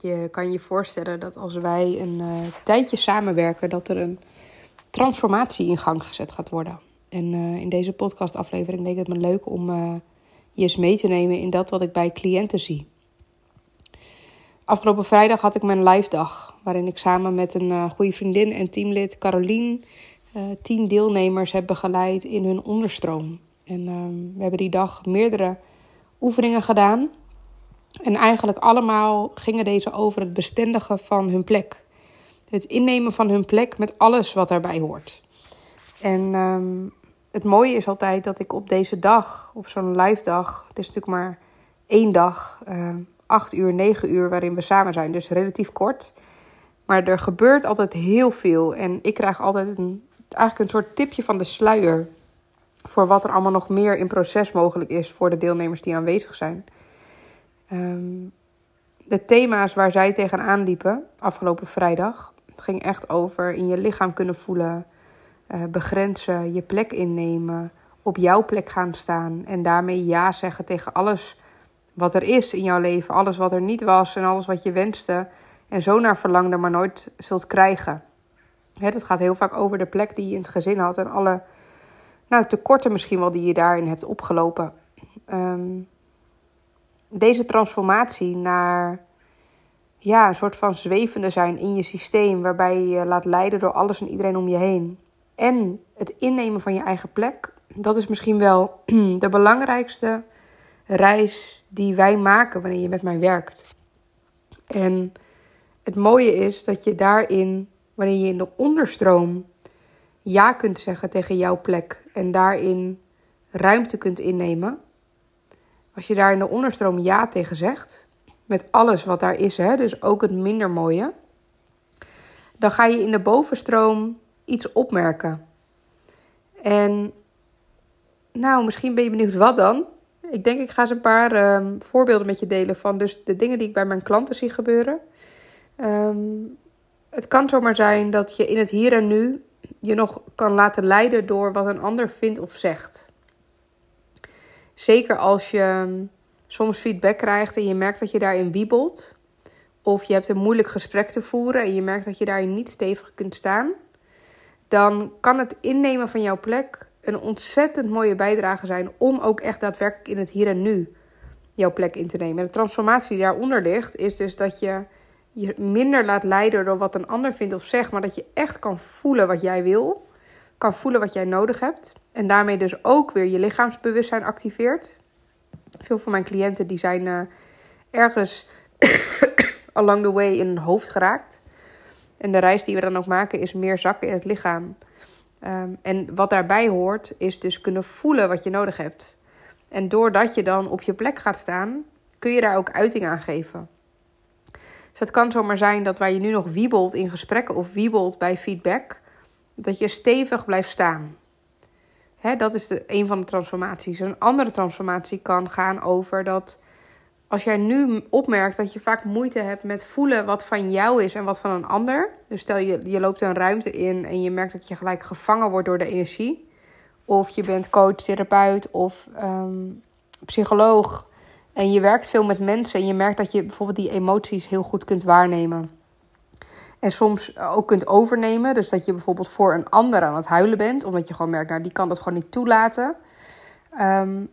Je kan je voorstellen dat als wij een uh, tijdje samenwerken, dat er een transformatie in gang gezet gaat worden. En uh, in deze podcastaflevering denk ik het me leuk om uh, je eens mee te nemen in dat wat ik bij cliënten zie. Afgelopen vrijdag had ik mijn live dag, waarin ik samen met een goede vriendin en teamlid Carolien tien deelnemers heb begeleid in hun onderstroom. En ehm, we hebben die dag meerdere oefeningen gedaan. En eigenlijk allemaal gingen deze over het bestendigen van hun plek. Het innemen van hun plek met alles wat daarbij hoort. En ehm, het mooie is altijd dat ik op deze dag, op zo'n live dag, het is natuurlijk maar één dag, uh, acht uur, negen uur waarin we samen zijn, dus relatief kort. Maar er gebeurt altijd heel veel en ik krijg altijd een, eigenlijk een soort tipje van de sluier voor wat er allemaal nog meer in proces mogelijk is voor de deelnemers die aanwezig zijn. Ehm, de thema's waar zij tegenaan liepen afgelopen vrijdag. Ging echt over in je lichaam kunnen voelen, uh, begrenzen, je plek innemen, op jouw plek gaan staan en daarmee ja zeggen tegen alles wat er is in jouw leven, alles wat er niet was en alles wat je wenste en zo naar verlangde, maar nooit zult krijgen. Hè, dat gaat heel vaak over de plek die je in het gezin had en alle nou, tekorten misschien wel die je daarin hebt opgelopen. Um, deze transformatie naar ja, een soort van zwevende zijn in je systeem, waarbij je je laat leiden door alles en iedereen om je heen. En het innemen van je eigen plek, dat is misschien wel de belangrijkste reis die wij maken wanneer je met mij werkt. En het mooie is dat je daarin, wanneer je in de onderstroom ja kunt zeggen tegen jouw plek en daarin ruimte kunt innemen, als je daar in de onderstroom ja tegen zegt, met alles wat daar is, hè, dus ook het minder mooie, dan ga je in de bovenstroom iets opmerken. En nou, misschien ben je benieuwd wat dan. Ik denk ik ga eens een paar ehm, voorbeelden met je delen van dus de dingen die ik bij mijn klanten zie gebeuren. Ehm, het kan zomaar zijn dat je in het hier en nu je nog kan laten leiden door wat een ander vindt of zegt. Zeker als je ehm, soms feedback krijgt en je merkt dat je daarin wiebelt. Of je hebt een moeilijk gesprek te voeren en je merkt dat je daarin niet stevig kunt staan. Dan kan het innemen van jouw plek een ontzettend mooie bijdrage zijn om ook echt daadwerkelijk in het hier en nu jouw plek in te nemen. En de transformatie die daaronder ligt, is dus dat je je minder laat leiden door wat een ander vindt of zegt, maar dat je echt kan voelen wat jij wil, kan voelen wat jij nodig hebt. En daarmee dus ook weer je lichaamsbewustzijn activeert. Veel van mijn cliënten die zijn uh, ergens along the way in hun hoofd geraakt. En de reis die we dan ook maken is meer zakken in het lichaam. Um, en wat daarbij hoort is dus kunnen voelen wat je nodig hebt. En doordat je dan op je plek gaat staan, kun je daar ook uiting aan geven. Dus het kan zomaar zijn dat waar je nu nog wiebelt in gesprekken of wiebelt bij feedback, dat je stevig blijft staan. Hè, dat is de, een van de transformaties. Een andere transformatie kan gaan over dat als jij nu opmerkt dat je vaak moeite hebt met voelen wat van jou is en wat van een ander. Dus stel je, je loopt een ruimte in en je merkt dat je gelijk gevangen wordt door de energie. Of je bent coach, therapeut of um, psycholoog. En je werkt veel met mensen en je merkt dat je bijvoorbeeld die emoties heel goed kunt waarnemen. En soms ook kunt overnemen. Dus dat je bijvoorbeeld voor een ander aan het huilen bent. Omdat je gewoon merkt, nou die kan dat gewoon niet toelaten. Um,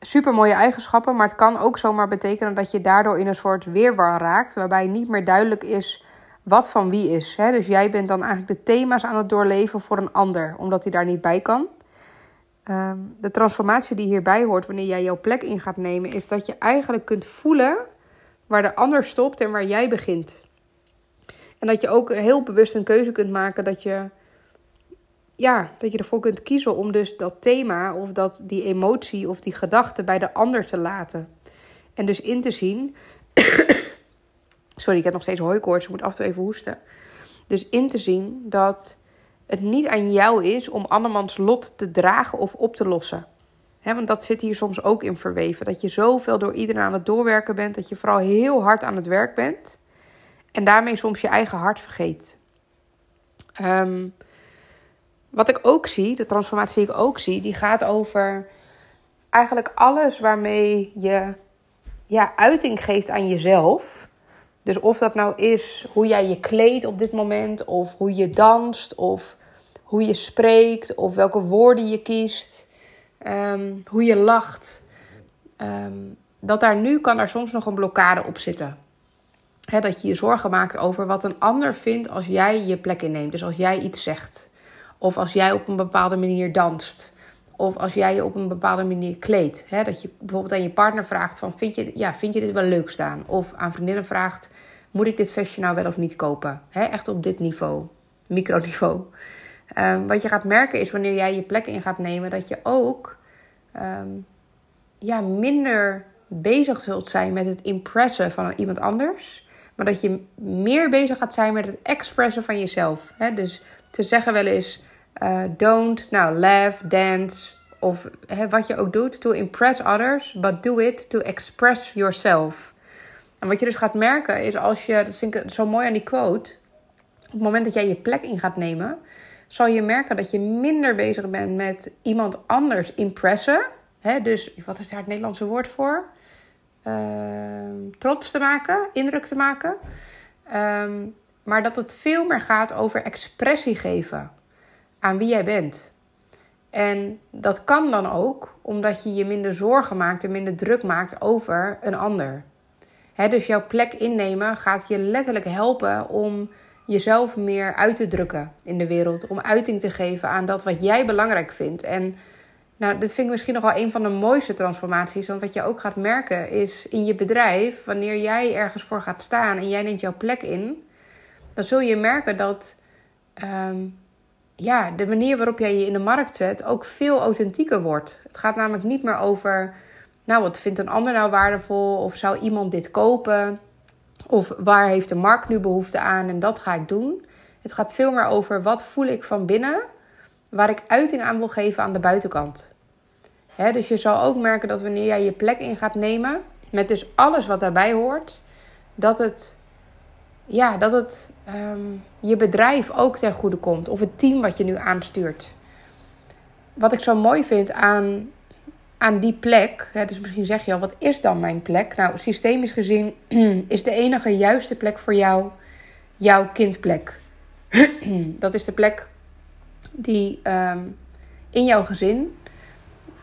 super mooie eigenschappen. Maar het kan ook zomaar betekenen dat je daardoor in een soort weerwar raakt. Waarbij niet meer duidelijk is wat van wie is. Hè? Dus jij bent dan eigenlijk de thema's aan het doorleven voor een ander. Omdat hij daar niet bij kan. Um, de transformatie die hierbij hoort wanneer jij jouw plek in gaat nemen. Is dat je eigenlijk kunt voelen waar de ander stopt en waar jij begint. En dat je ook heel bewust een keuze kunt maken dat je, ja, dat je ervoor kunt kiezen om dus dat thema of dat, die emotie of die gedachte bij de ander te laten. En dus in te zien. Sorry, ik heb nog steeds hooikoorts, ik moet af en toe even hoesten. Dus in te zien dat het niet aan jou is om andermans lot te dragen of op te lossen. Want dat zit hier soms ook in verweven. Dat je zoveel door iedereen aan het doorwerken bent, dat je vooral heel hard aan het werk bent. En daarmee soms je eigen hart vergeet. Um, wat ik ook zie, de transformatie die ik ook zie, die gaat over eigenlijk alles waarmee je ja, uiting geeft aan jezelf. Dus of dat nou is hoe jij je kleedt op dit moment, of hoe je danst, of hoe je spreekt, of welke woorden je kiest, ehm, hoe je lacht. Ehm, dat daar nu kan er soms nog een blokkade op zitten. Dat je je zorgen maakt over wat een ander vindt als jij je plek inneemt. Dus als jij iets zegt. Of als jij op een bepaalde manier danst. Of als jij je op een bepaalde manier kleedt. Dat je bijvoorbeeld aan je partner vraagt van, vind je, ja, vind je dit wel leuk staan? Of aan vriendinnen vraagt, moet ik dit vestje nou wel of niet kopen? Echt op dit niveau, microniveau. Um, wat je gaat merken is wanneer jij je plek in gaat nemen, dat je ook ehm, ja, minder bezig zult zijn met het impressen van iemand anders. Maar dat je meer bezig gaat zijn met het expressen van jezelf. Hè? Dus te zeggen wel eens uh, don't, nou, laugh, dance of hè, wat je ook doet, to impress others, but do it to express yourself. En wat je dus gaat merken is als je, dat vind ik zo mooi aan die quote, op het moment dat jij je plek in gaat nemen, zal je merken dat je minder bezig bent met iemand anders impressen. Hè, dus wat is daar het Nederlandse woord voor? Uh, trots te maken, indruk te maken. Um, maar dat het veel meer gaat over expressie geven aan wie jij bent. En dat kan dan ook omdat je je minder zorgen maakt en minder druk maakt over een ander. dus jouw plek innemen gaat je letterlijk helpen om jezelf meer uit te drukken in de wereld. Om uiting te geven aan dat wat jij belangrijk vindt. En nou, dit vind ik misschien nog wel een van de mooiste transformaties. Want wat je ook gaat merken is in je bedrijf, wanneer jij ergens voor gaat staan en jij neemt jouw plek in, dan zul je merken dat ehm, ja, de manier waarop jij je in de markt zet ook veel authentieker wordt. Het gaat namelijk niet meer over, nou, wat vindt een ander nou waardevol? Of zou iemand dit kopen? Of waar heeft de markt nu behoefte aan en dat ga ik doen? Het gaat veel meer over wat voel ik van binnen, waar ik uiting aan wil geven aan de buitenkant. Dus je zal ook merken dat wanneer jij je plek in gaat nemen, met dus alles wat daarbij hoort, dat het ja, dat het ehm, je bedrijf ook ten goede komt. Of het team wat je nu aanstuurt. Wat ik zo mooi vind aan, aan die plek. Dus misschien zeg je al, wat is dan mijn plek? Nou, systemisch gezien is de enige juiste plek voor jou jouw kindplek. dat is de plek die ehm, in jouw gezin,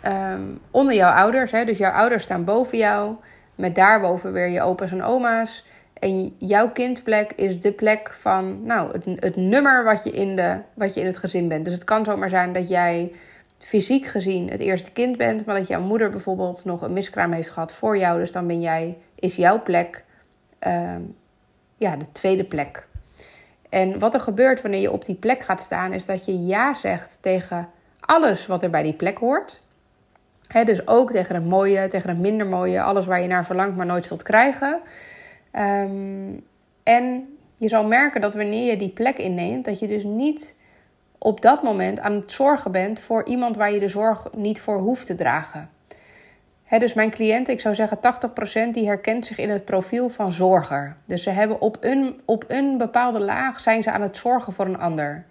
ehm, onder jouw ouders. Hè, dus jouw ouders staan boven jou. Met daarboven weer je opa's en oma's. En jouw kindplek is de plek van nou, het, nummer wat je, in de, wat je in het gezin bent. Dus het kan zomaar zijn dat jij fysiek gezien het eerste kind bent, maar dat jouw moeder bijvoorbeeld nog een miskraam heeft gehad voor jou. Dus dan ben jij, is jouw plek ehm, ja, de tweede plek. En wat er gebeurt wanneer je op die plek gaat staan, is dat je ja zegt tegen alles wat er bij die plek hoort. Dus ook tegen het mooie, tegen het minder mooie, alles waar je naar verlangt, maar nooit zult krijgen. Ehm, en je zal merken dat wanneer je die plek inneemt, dat je dus niet op dat moment aan het zorgen bent voor iemand waar je de zorg niet voor hoeft te dragen. dus mijn cliënten, ik zou zeggen 80%, die herkent zich in het profiel van zorger. Dus ze hebben op een, op een bepaalde laag zijn ze aan het zorgen voor een ander.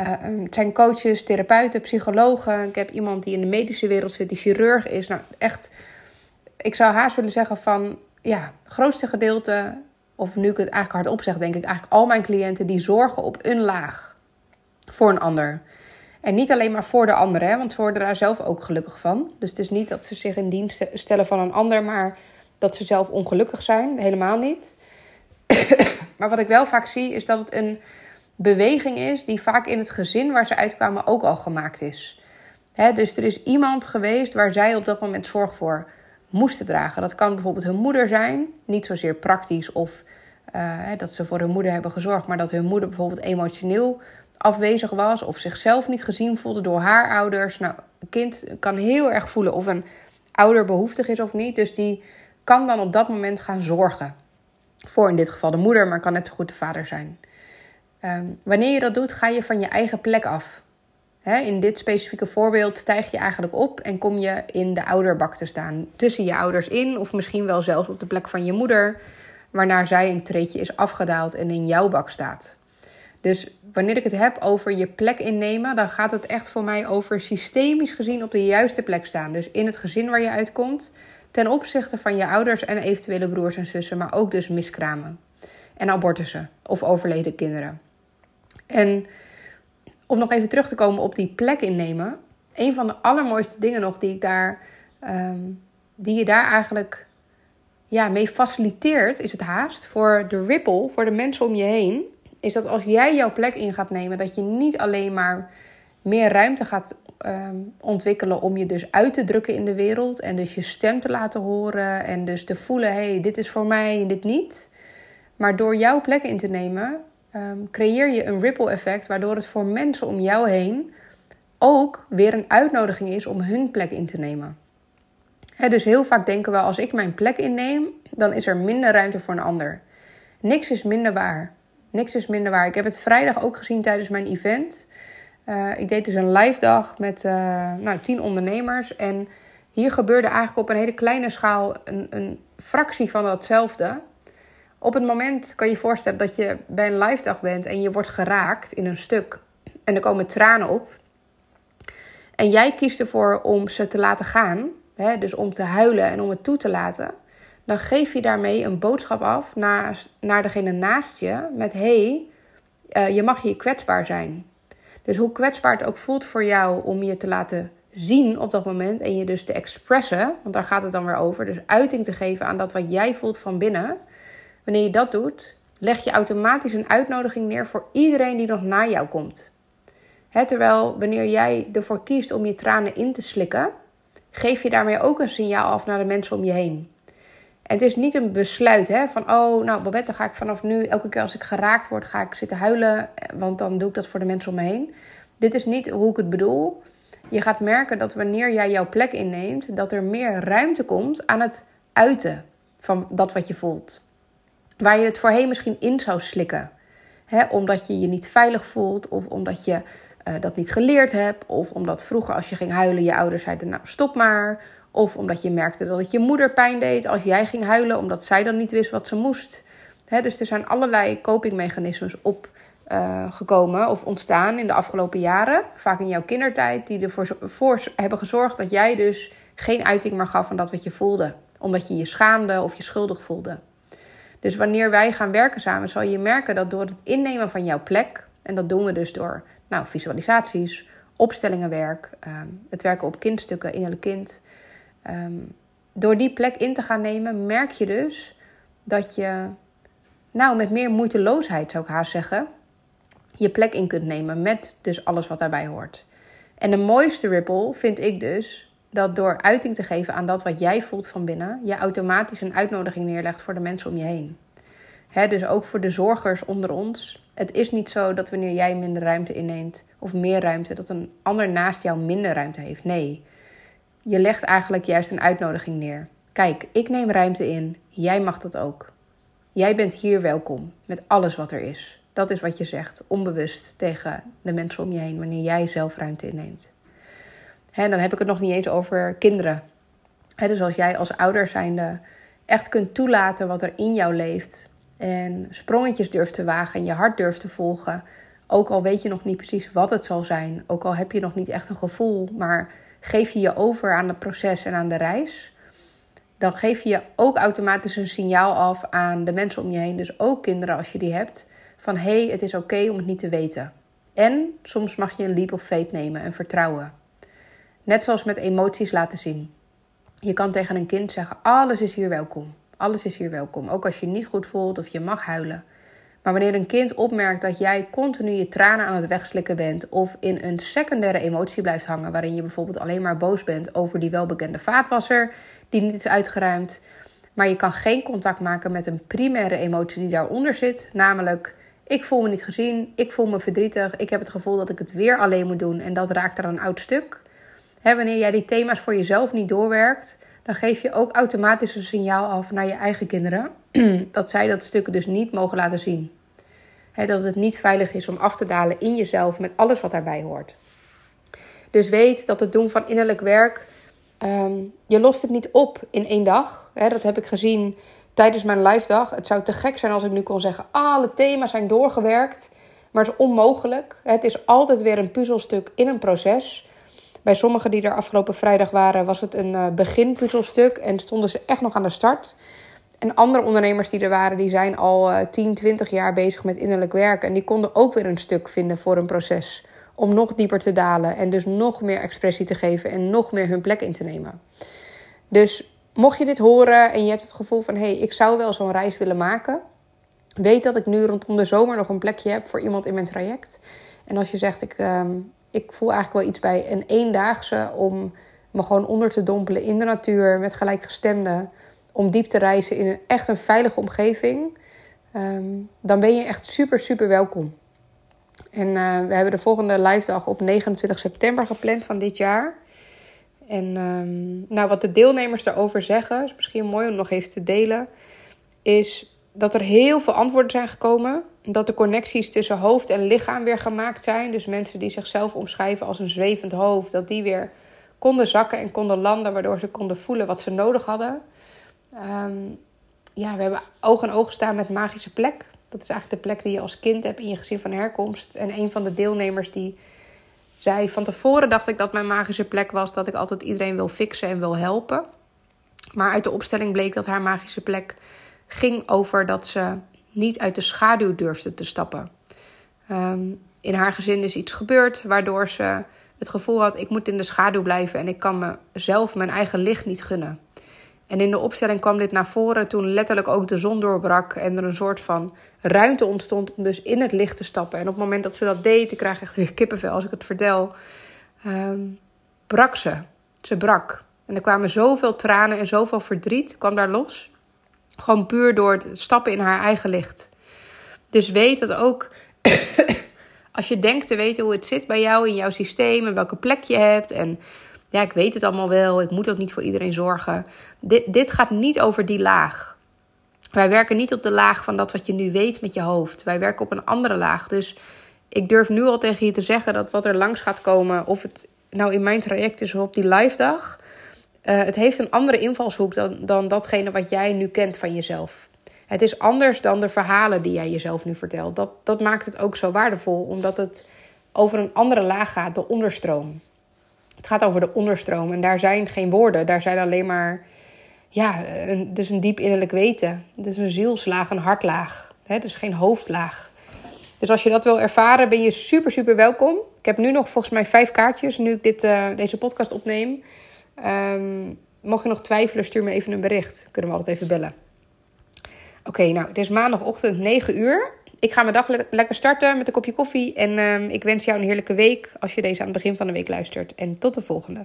Uh, het zijn coaches, therapeuten, psychologen. Ik heb iemand die in de medische wereld zit, die chirurg is. Nou, echt, ik zou haast willen zeggen van ja, grootste gedeelte, of nu ik het eigenlijk hardop zeg, denk ik eigenlijk al mijn cliënten die zorgen op een laag voor een ander. En niet alleen maar voor de ander, hè, want ze worden daar zelf ook gelukkig van. Dus het is niet dat ze zich in dienst stellen van een ander, maar dat ze zelf ongelukkig zijn. Helemaal niet. maar wat ik wel vaak zie, is dat het een beweging is die vaak in het gezin waar ze uitkwamen ook al gemaakt is. dus er is iemand geweest waar zij op dat moment zorg voor moesten dragen. Dat kan bijvoorbeeld hun moeder zijn, niet zozeer praktisch of uh, dat ze voor hun moeder hebben gezorgd, maar dat hun moeder bijvoorbeeld emotioneel afwezig was of zichzelf niet gezien voelde door haar ouders. Nou, een kind kan heel erg voelen of een ouder behoeftig is of niet, dus die kan dan op dat moment gaan zorgen. Voor in dit geval de moeder, maar kan net zo goed de vader zijn. Um, wanneer je dat doet, ga je van je eigen plek af in dit specifieke voorbeeld stijg je eigenlijk op en kom je in de ouderbak te staan. Tussen je ouders in, of misschien wel zelfs op de plek van je moeder, waarna zij een treetje is afgedaald en in jouw bak staat. Dus wanneer ik het heb over je plek innemen, dan gaat het echt voor mij over systemisch gezien op de juiste plek staan. Dus in het gezin waar je uitkomt, ten opzichte van je ouders en eventuele broers en zussen, maar ook dus miskramen. En abortussen of overleden kinderen. En om nog even terug te komen op die plek innemen. Een van de allermooiste dingen nog die ik daar, ehm, die je daar eigenlijk ja, mee faciliteert, is het haast voor de ripple, voor de mensen om je heen. Is dat als jij jouw plek in gaat nemen, dat je niet alleen maar meer ruimte gaat ehm, ontwikkelen om je dus uit te drukken in de wereld. En dus je stem te laten horen. En dus te voelen: hé, hey, dit is voor mij en dit niet. Maar door jouw plek in te nemen, Ehm, creëer je een ripple effect, waardoor het voor mensen om jou heen ook weer een uitnodiging is om hun plek in te nemen. dus heel vaak denken we, als ik mijn plek inneem, dan is er minder ruimte voor een ander. Niks is minder waar. Niks is minder waar. Ik heb het vrijdag ook gezien tijdens mijn event. Uh, ik deed dus een live dag met uh, nou, tien ondernemers. En hier gebeurde eigenlijk op een hele kleine schaal een, een fractie van datzelfde. Op het moment kan je je voorstellen dat je bij een live dag bent en je wordt geraakt in een stuk en er komen tranen op. En jij kiest ervoor om ze te laten gaan, hè, dus om te huilen en om het toe te laten. Dan geef je daarmee een boodschap af naar, naar degene naast je met hey, uh, je mag hier kwetsbaar zijn. Dus hoe kwetsbaar het ook voelt voor jou om je te laten zien op dat moment en je dus te expressen, want daar gaat het dan weer over, dus uiting te geven aan dat wat jij voelt van binnen Wanneer je dat doet, leg je automatisch een uitnodiging neer voor iedereen die nog na jou komt. terwijl wanneer jij ervoor kiest om je tranen in te slikken, geef je daarmee ook een signaal af naar de mensen om je heen. En het is niet een besluit hè, van, oh, nou, Babette, dan ga ik vanaf nu, elke keer als ik geraakt word, ga ik zitten huilen, want dan doe ik dat voor de mensen om me heen. Dit is niet hoe ik het bedoel. Je gaat merken dat wanneer jij jouw plek inneemt, dat er meer ruimte komt aan het uiten van dat wat je voelt. Waar je het voorheen misschien in zou slikken. Omdat je je niet veilig voelt of omdat je uh, dat niet geleerd hebt. Of omdat vroeger als je ging huilen je ouders zeiden nou stop maar. Of omdat je merkte dat het je moeder pijn deed als jij ging huilen omdat zij dan niet wist wat ze moest. Dus er zijn allerlei copingmechanismes opgekomen uh, of ontstaan in de afgelopen jaren. Vaak in jouw kindertijd die ervoor voor hebben gezorgd dat jij dus geen uiting meer gaf van dat wat je voelde. Omdat je je schaamde of je schuldig voelde. Dus wanneer wij gaan werken samen, zal je merken dat door het innemen van jouw plek, en dat doen we dus door nou, visualisaties, opstellingenwerk, ehm, het werken op kindstukken, innerlijk kind. Ehm, door die plek in te gaan nemen, merk je dus dat je, nou met meer moeiteloosheid zou ik haast zeggen, je plek in kunt nemen met dus alles wat daarbij hoort. En de mooiste ripple vind ik dus dat door uiting te geven aan dat wat jij voelt van binnen, je automatisch een uitnodiging neerlegt voor de mensen om je heen. dus ook voor de zorgers onder ons. Het is niet zo dat wanneer jij minder ruimte inneemt of meer ruimte, dat een ander naast jou minder ruimte heeft. Nee, je legt eigenlijk juist een uitnodiging neer. Kijk, ik neem ruimte in, jij mag dat ook. Jij bent hier welkom met alles wat er is. Dat is wat je zegt, onbewust tegen de mensen om je heen, wanneer jij zelf ruimte inneemt. En dan heb ik het nog niet eens over kinderen. dus als jij als ouder zijnde echt kunt toelaten wat er in jou leeft. En sprongetjes durft te wagen en je hart durft te volgen. Ook al weet je nog niet precies wat het zal zijn. Ook al heb je nog niet echt een gevoel. Maar geef je je over aan het proces en aan de reis. Dan geef je ook automatisch een signaal af aan de mensen om je heen. Dus ook kinderen als je die hebt. Van hé, hey, het is oké om het niet te weten. En soms mag je een leap of faith nemen en vertrouwen. Net zoals met emoties laten zien. Je kan tegen een kind zeggen: alles is hier welkom. Alles is hier welkom. Ook als je niet goed voelt of je mag huilen. Maar wanneer een kind opmerkt dat jij continu je tranen aan het wegslikken bent of in een secundaire emotie blijft hangen, waarin je bijvoorbeeld alleen maar boos bent over die welbekende vaatwasser die niet is uitgeruimd, maar je kan geen contact maken met een primaire emotie die daaronder zit, namelijk ik voel me niet gezien, ik voel me verdrietig, ik heb het gevoel dat ik het weer alleen moet doen en dat raakt er een oud stuk wanneer jij die thema's voor jezelf niet doorwerkt, dan geef je ook automatisch een signaal af naar je eigen kinderen dat zij dat stuk dus niet mogen laten zien. dat het niet veilig is om af te dalen in jezelf met alles wat daarbij hoort. Dus weet dat het doen van innerlijk werk, ehm, je lost het niet op in één dag. dat heb ik gezien tijdens mijn live dag. Het zou te gek zijn als ik nu kon zeggen: alle thema's zijn doorgewerkt. Maar het is onmogelijk. Het is altijd weer een puzzelstuk in een proces. Bij sommigen die er afgelopen vrijdag waren, was het een uh, beginpuzzelstuk en stonden ze echt nog aan de start. En andere ondernemers die er waren, die zijn al uh, 10, 20 jaar bezig met innerlijk werken. En die konden ook weer een stuk vinden voor een proces. Om nog dieper te dalen en dus nog meer expressie te geven en nog meer hun plek in te nemen. Dus mocht je dit horen en je hebt het gevoel van hé, hey, ik zou wel zo'n reis willen maken. Weet dat ik nu rondom de zomer nog een plekje heb voor iemand in mijn traject. En als je zegt, ik, uh, ik voel eigenlijk wel iets bij een eendaagse om me gewoon onder te dompelen in de natuur met gelijkgestemden om diep te reizen in een echt een veilige omgeving, ehm, dan ben je echt super, super welkom. En uh, we hebben de volgende live dag op 29 september gepland van dit jaar. En um, nou, wat de deelnemers daarover zeggen, is misschien mooi om nog even te delen, is dat er heel veel antwoorden zijn gekomen. Dat de connecties tussen hoofd en lichaam weer gemaakt zijn. Dus mensen die zichzelf omschrijven als een zwevend hoofd, dat die weer konden zakken en konden landen, waardoor ze konden voelen wat ze nodig hadden. Um, ja, we hebben oog in oog staan met Magische Plek. Dat is eigenlijk de plek die je als kind hebt in je gezin van herkomst. En een van de deelnemers die zei: Van tevoren dacht ik dat mijn magische plek was dat ik altijd iedereen wil fixen en wil helpen. Maar uit de opstelling bleek dat haar magische plek ging over dat ze niet uit de schaduw durfde te stappen. Um, in haar gezin is iets gebeurd waardoor ze het gevoel had: ik moet in de schaduw blijven en ik kan mezelf mijn eigen licht niet gunnen. En in de opstelling kwam dit naar voren toen letterlijk ook de zon doorbrak en er een soort van ruimte ontstond om dus in het licht te stappen. En op het moment dat ze dat deed, ik krijg echt weer kippenvel als ik het vertel, um, brak ze. Ze brak. En er kwamen zoveel tranen en zoveel verdriet kwam daar los. Gewoon puur door het stappen in haar eigen licht. Dus weet dat ook als je denkt te weten hoe het zit bij jou in jouw systeem en welke plek je hebt en ja, ik weet het allemaal wel, ik moet ook niet voor iedereen zorgen. Dit, dit gaat niet over die laag. Wij werken niet op de laag van dat wat je nu weet met je hoofd. Wij werken op een andere laag. Dus ik durf nu al tegen je te zeggen dat wat er langs gaat komen, of het nou in mijn traject is of op die live dag, uh, het heeft een andere invalshoek dan, dan datgene wat jij nu kent van jezelf. Het is anders dan de verhalen die jij jezelf nu vertelt. Dat, dat maakt het ook zo waardevol, omdat het over een andere laag gaat, de onderstroom. Het gaat over de onderstroom en daar zijn geen woorden, daar zijn alleen maar, ja, een, dus een diep innerlijk weten. Het is een zielslaag, een hartlaag, hè? dus geen hoofdlaag. Dus als je dat wil ervaren, ben je super, super welkom. Ik heb nu nog volgens mij vijf kaartjes, nu ik dit, uh, deze podcast opneem. Um, mocht je nog twijfelen, stuur me even een bericht. Kunnen we altijd even bellen. Oké, nou, het is maandagochtend 9 uur ik ga mijn dag le lekker starten met een kopje koffie. En uh, ik wens jou een heerlijke week als je deze aan het begin van de week luistert. En tot de volgende.